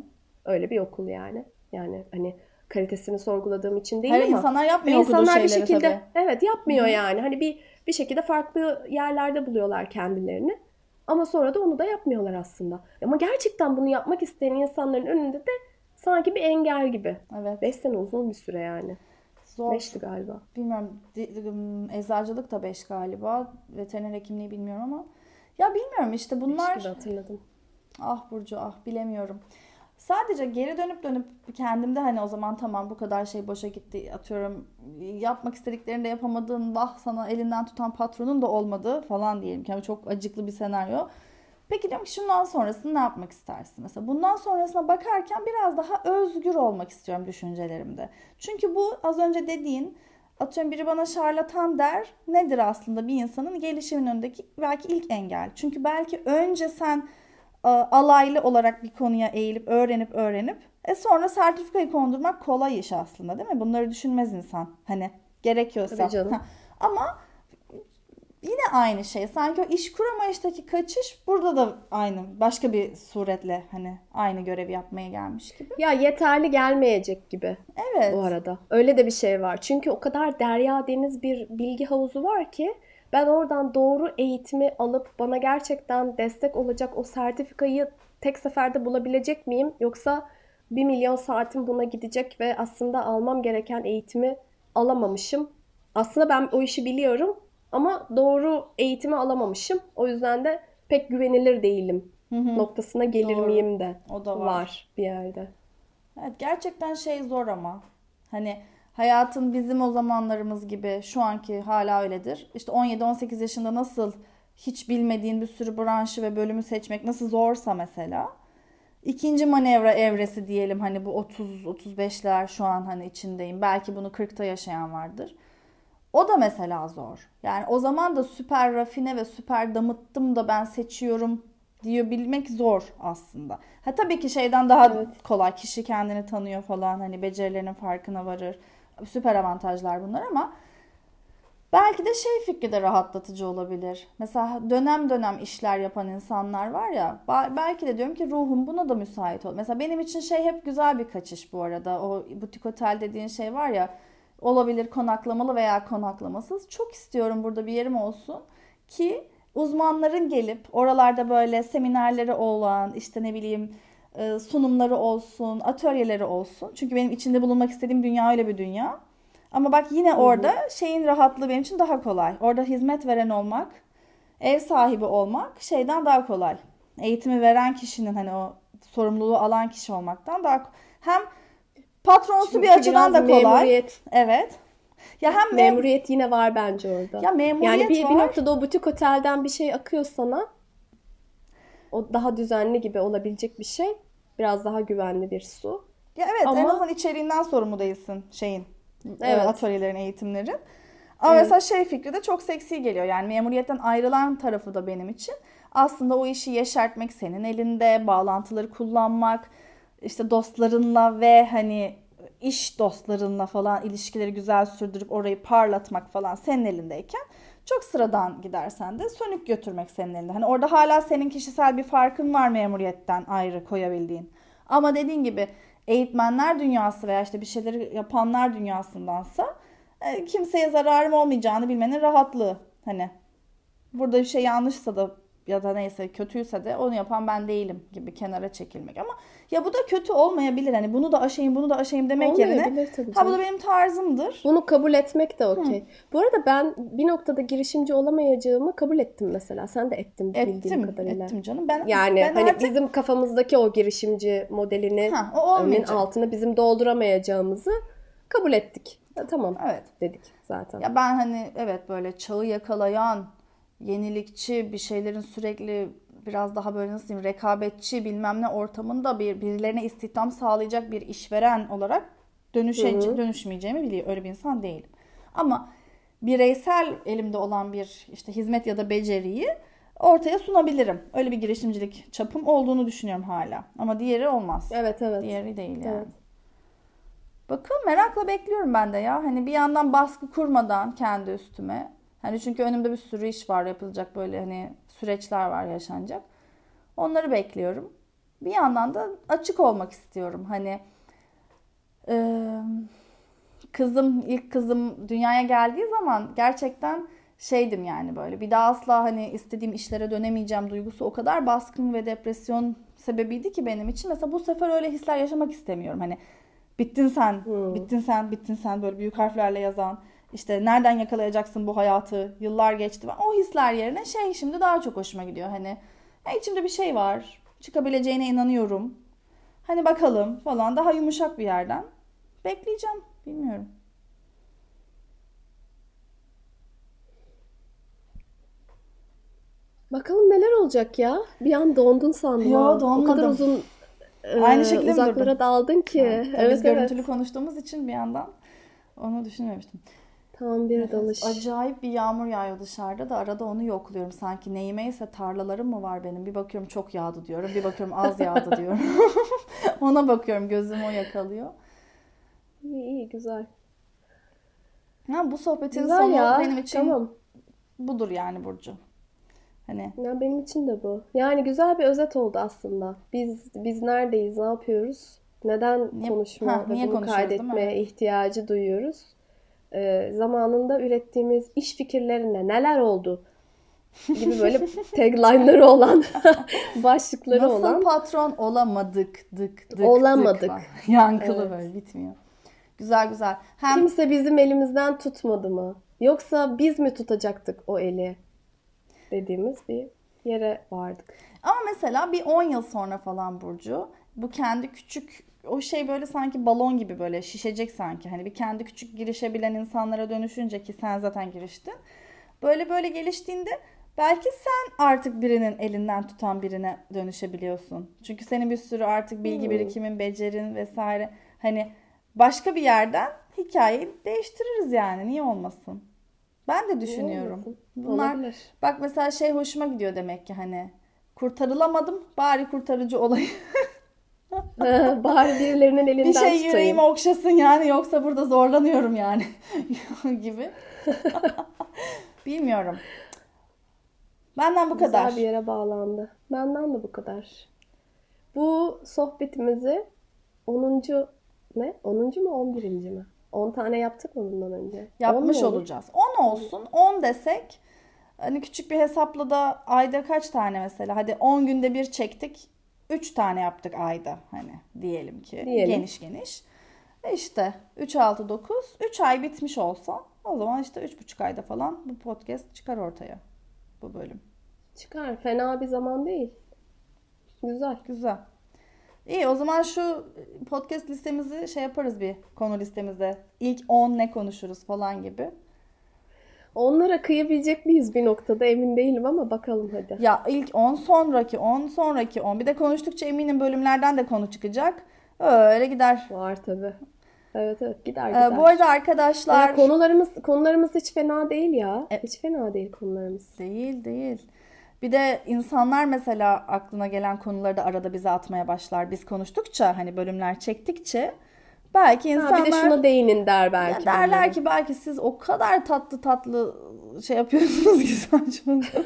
Öyle bir okul yani. Yani hani kalitesini sorguladığım için değil Hayır ama insanlar yapmıyor insanlar bir şekilde tabii. evet yapmıyor Hı hı. yani. Hani bir bir şekilde farklı yerlerde buluyorlar kendilerini. Ama sonra da onu da yapmıyorlar aslında. Ama gerçekten bunu yapmak isteyen insanların önünde de sanki bir engel gibi. Evet. 5 sene uzun bir süre yani. Zor. 5'ti galiba. Bilmiyorum. Eczacılık da 5 galiba. Veteriner hekimliği bilmiyorum ama. Ya bilmiyorum işte bunlar. Beş gibi hatırladım. Ah Burcu ah bilemiyorum. Sadece geri dönüp dönüp kendimde hani o zaman tamam bu kadar şey boşa gitti atıyorum yapmak istediklerini de yapamadığın vah sana elinden tutan patronun da olmadığı falan diyelim ki Yani çok acıklı bir senaryo. Peki diyorum ki şundan sonrasını ne yapmak istersin? Mesela bundan sonrasına bakarken biraz daha özgür olmak istiyorum düşüncelerimde. Çünkü bu az önce dediğin atıyorum biri bana şarlatan der nedir aslında bir insanın gelişimin önündeki belki ilk engel. Çünkü belki önce sen e, alaylı olarak bir konuya eğilip öğrenip öğrenip e sonra sertifikayı kondurmak kolay iş aslında değil mi? Bunları düşünmez insan. Hani gerekiyorsa. Tabii canım. Ha, (laughs) Ama yine aynı şey. Sanki o iş kuramayıştaki kaçış burada da aynı. Başka bir suretle hani aynı görevi yapmaya gelmiş gibi. Ya yeterli gelmeyecek gibi Evet. bu arada. Öyle de bir şey var. Çünkü o kadar derya deniz bir bilgi havuzu var ki ben oradan doğru eğitimi alıp bana gerçekten destek olacak o sertifikayı tek seferde bulabilecek miyim? Yoksa bir milyon saatim buna gidecek ve aslında almam gereken eğitimi alamamışım. Aslında ben o işi biliyorum ama doğru eğitimi alamamışım. O yüzden de pek güvenilir değilim Hı hı. noktasına gelir Doğru. miyim de O da var. var bir yerde. Evet, gerçekten şey zor ama. Hani hayatın bizim o zamanlarımız gibi şu anki hala öyledir. İşte 17-18 yaşında nasıl hiç bilmediğin bir sürü branşı ve bölümü seçmek nasıl zorsa mesela. İkinci manevra evresi diyelim hani bu 30-35'ler şu an hani içindeyim. Belki bunu 40'ta yaşayan vardır. O da mesela zor. Yani o zaman da süper rafine ve süper damıttım da ben seçiyorum diyebilmek zor aslında. Ha tabii ki şeyden daha Evet. kolay. Kişi kendini tanıyor falan hani becerilerinin farkına varır. Süper avantajlar bunlar ama belki de şey fikri de rahatlatıcı olabilir. Mesela dönem dönem işler yapan insanlar var ya belki de diyorum ki ruhum buna da müsait ol. Mesela benim için şey hep güzel bir kaçış bu arada. O butik otel dediğin şey var ya olabilir konaklamalı veya konaklamasız. Çok istiyorum burada bir yerim olsun ki uzmanların gelip oralarda böyle seminerleri olan işte ne bileyim e, sunumları olsun, atölyeleri olsun. Çünkü benim içinde bulunmak istediğim dünya öyle bir dünya. Ama bak yine orada şeyin rahatlığı benim için daha kolay. Orada hizmet veren olmak, ev sahibi olmak şeyden daha kolay. Eğitimi veren kişinin hani o sorumluluğu alan kişi olmaktan daha hem patronsu bir Çünkü açıdan da kolay. Memuriyet, Evet. Ya hem mem- memuriyet yine var bence orada. ya memuriyet yani bir, var. bir noktada o butik otelden bir şey akıyor sana. O daha düzenli gibi olabilecek bir şey. Biraz daha güvenli bir su. Ya evet en Ama- azından içeriğinden sorumlu değilsin şeyin. Evet. Evet. Atölyelerin, eğitimlerin. Ama Evet. mesela şey fikri de çok seksi geliyor. Yani memuriyetten ayrılan tarafı da benim için. Aslında o işi yeşertmek senin elinde, bağlantıları kullanmak, işte dostlarınla ve hani iş dostlarınla falan ilişkileri güzel sürdürüp orayı parlatmak falan senin elindeyken çok sıradan gidersen de sönük götürmek senin elinde. Hani orada hala senin kişisel bir farkın var memuriyetten ayrı koyabildiğin. Ama dediğin gibi eğitmenler dünyası veya işte bir şeyleri yapanlar dünyasındansa e, kimseye zararım olmayacağını bilmenin rahatlığı. Hani burada bir şey yanlışsa da ya da neyse kötüyse de onu yapan ben değilim gibi kenara çekilmek ama ya bu da kötü olmayabilir hani bunu da aşayım bunu da aşayım demek yerine tabii ha bu da benim tarzımdır. Bunu kabul etmek de okey. Bu arada ben bir noktada girişimci olamayacağımı kabul ettim mesela. Sen de ettin bildiğim Ettim, kadarıyla. ettim canım. Ben Yani ben hani artık bizim kafamızdaki o girişimci modelini Ha, o altına bizim dolduramayacağımızı kabul ettik. Ha, tamam evet. dedik zaten. Ya ben hani evet böyle çağı yakalayan, yenilikçi bir şeylerin sürekli biraz daha böyle nasıl diyeyim rekabetçi bilmem ne ortamında bir birilerine istihdam sağlayacak bir işveren olarak dönüşe, dönüşmeyeceğimi biliyor. Öyle bir insan değilim. Ama bireysel elimde olan bir işte hizmet ya da beceriyi ortaya sunabilirim. Öyle bir girişimcilik çapım olduğunu düşünüyorum hala. Ama diğeri olmaz. Evet evet. Diğeri değil yani. Evet. Bakın merakla bekliyorum ben de ya. Hani bir yandan baskı kurmadan kendi üstüme. Hani çünkü önümde bir sürü iş var yapılacak böyle hani süreçler var yaşanacak. Onları bekliyorum. Bir yandan da açık olmak istiyorum. Hani eee, kızım ilk kızım dünyaya geldiği zaman gerçekten şeydim yani böyle bir daha asla hani istediğim işlere dönemeyeceğim duygusu o kadar baskın ve depresyon sebebiydi ki benim için. Mesela bu sefer öyle hisler yaşamak istemiyorum. Hani bittin sen, Hmm. bittin sen, bittin sen böyle büyük harflerle yazan işte nereden yakalayacaksın bu hayatı? Yıllar geçti. O hisler yerine şey şimdi daha çok hoşuma gidiyor. Hani "Ya içimde bir şey var. Çıkabileceğine inanıyorum. Hani bakalım falan daha yumuşak bir yerden. Bekleyeceğim. Bilmiyorum. Bakalım neler olacak ya. Bir an dondun sandım. Yo, ha. O kadar donmadım. uzun e, Aynı şekilde mi uzaklara durdun? daldın ki. Tabii biz evet görüntülü evet. konuştuğumuz için bir yandan onu düşünmemiştim. Tam bir dalış. Acayip bir yağmur yağıyor dışarıda da arada onu yokluyorum. Sanki neyime ise tarlalarım mı var benim? Bir bakıyorum çok yağdı diyorum. Bir bakıyorum az yağdı diyorum. (laughs) Ona bakıyorum gözüm o yakalıyor. İyi iyi güzel. Ha, bu sohbetin Güzel sonu ya. benim için Tamam. budur yani Burcu. Hani Ya benim için de bu. Yani güzel bir özet oldu aslında. Biz biz neredeyiz, ne yapıyoruz? Neden Niye- konuşma Ha, ve niye bunu kaydetmeye ihtiyacı duyuyoruz? Ee, zamanında ürettiğimiz iş fikirlerine neler oldu? gibi böyle (laughs) tagline'ları olan, (laughs) başlıkları nasıl olan patron olamadık dık dık Olamadık. dık var. (laughs) Yankılı Evet. böyle bitmiyor. Güzel güzel. Hem kimse bizim elimizden tutmadı mı? Yoksa biz mi tutacaktık o eli? Dediğimiz bir yere vardık. Ama mesela bir 10 yıl sonra falan Burcu bu kendi küçük o şey böyle sanki balon gibi böyle şişecek sanki. Hani bir kendi küçük girişebilen insanlara dönüşünce ki sen zaten giriştin. Böyle böyle geliştiğinde belki sen artık birinin elinden tutan birine dönüşebiliyorsun. Çünkü senin bir sürü artık bilgi Hmm. birikimin, becerin vesaire hani başka bir yerden hikayeyi değiştiririz yani. Niye olmasın? Ben de düşünüyorum. Bunlar Olabilir. Bak mesela şey hoşuma gidiyor demek ki hani kurtarılamadım bari kurtarıcı olayım. (laughs) (laughs) Bari birilerinin elinden bir şey tutayım. yüreğimi okşasın yani yoksa burada zorlanıyorum yani (laughs) gibi. (laughs) Bilmiyorum. Benden bu Güzel kadar. bir yere bağlandı. Benden de bu kadar. Bu sohbetimizi 10. ne? 10. mu 11. mi? 10 tane yaptık mı bundan önce? Yapmış 10 mu olur? olacağız. 10 olsun. 10 desek hani küçük bir hesapla da ayda kaç tane mesela? Hadi 10 günde bir çektik. 3 tane yaptık ayda hani diyelim ki. Diyelim. Geniş geniş. E İşte 3 6 9 3 ay bitmiş olsa o zaman işte 3,5 ayda falan bu podcast çıkar ortaya. Bu bölüm. Çıkar. Fena bir zaman değil. Güzel. Güzel. İyi o zaman şu podcast listemizi şey yaparız bir konu listemizde. İlk 10 ne konuşuruz falan gibi. Onlara kıyabilecek miyiz bir noktada emin değilim ama bakalım hadi. Ya ilk 10 sonraki 10 sonraki 10 bir de konuştukça eminim bölümlerden de konu çıkacak. Öyle gider. Var tabii. Evet evet gider Ee, gider. bu arada arkadaşlar Ya konularımız konularımız hiç fena değil ya. E- Hiç fena değil konularımız. değil değil. Bir de insanlar mesela aklına gelen konuları da arada bize atmaya başlar. Biz konuştukça hani bölümler çektikçe belki Ha, insanlar bir de şuna değinin der Ya belki. derler birileri. ki belki siz o kadar tatlı tatlı şey yapıyorsunuz ki (laughs) saçmalıyorsunuz.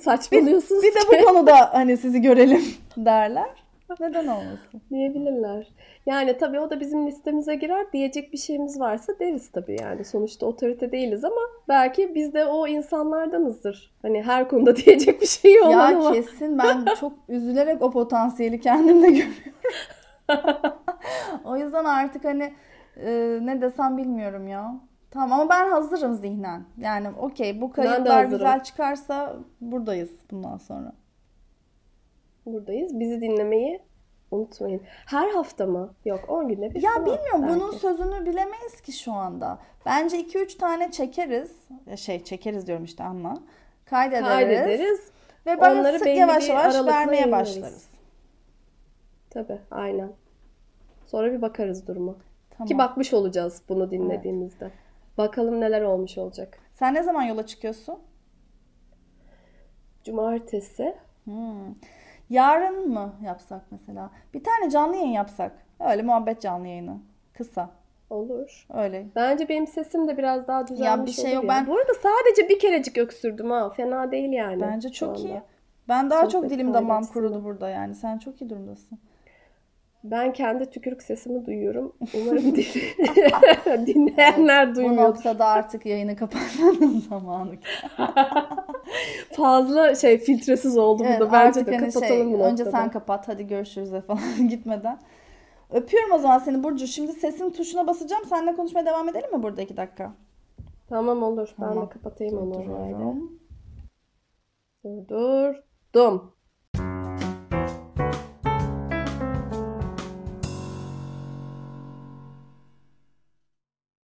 saçmalıyorsunuz Bir de ki. bu konuda hani sizi görelim derler. Neden olmasın? Diyebilirler. Yani tabii o da bizim listemize girer. Diyecek bir şeyimiz varsa deriz tabii yani. Sonuçta otorite değiliz ama belki biz de o insanlardanızdır. Hani her konuda (laughs) diyecek bir şey olan Ya ama. kesin ben çok üzülerek o potansiyeli kendimde görüyorum. (laughs) (laughs) o yüzden artık hani e, ne desem bilmiyorum ya. Tamam ama ben hazırım zihnen. Yani okey bu kayıtlar güzel çıkarsa buradayız bundan sonra. Buradayız. Bizi dinlemeyi unutmayın. Her hafta mı? Yok 10 günde bir Ya bilmiyorum bunun belki. sözünü bilemeyiz ki şu anda. Bence 2-3 tane çekeriz. Şey çekeriz diyorum işte ama. Kaydederiz. kaydederiz. Ve böyle Onları sık yavaş yavaş vermeye başlarız. Tabii aynen. Sonra bir bakarız duruma. Tamam. Ki bakmış olacağız bunu dinlediğimizde. Bakalım neler olmuş olacak. Sen ne zaman yola çıkıyorsun? Cumartesi. Hmm. Yarın mı yapsak mesela? Bir tane canlı yayın yapsak. Öyle muhabbet canlı yayını. Kısa. Olur. Öyle. Bence benim sesim de biraz daha düzelmiş bir şey olur yok. ya. Ben- Bu arada sadece bir kerecik öksürdüm ha. Fena değil yani. Bence çok iyi. Ben daha çok Sohbet dilim kaydı damağım kurudu burada yani. Sen çok iyi durumdasın. Ben kendi tükürük sesimi duyuyorum. Umarım din- (laughs) dinleyenler Bu duymuyor. noktada artık yayını kapatmanın (laughs) zamanı. (laughs) Fazla şey filtresiz oldu Evet, burada. Bence artık de hani kapatalım şey, bu önce sen kapat hadi görüşürüz falan gitmeden. Öpüyorum o zaman seni Burcu. Şimdi sesin tuşuna basacağım. Seninle konuşmaya devam edelim mi burada iki dakika? Tamam olur. Ben Tamam. de kapatayım onu. Durduruyorum. Durdurdum.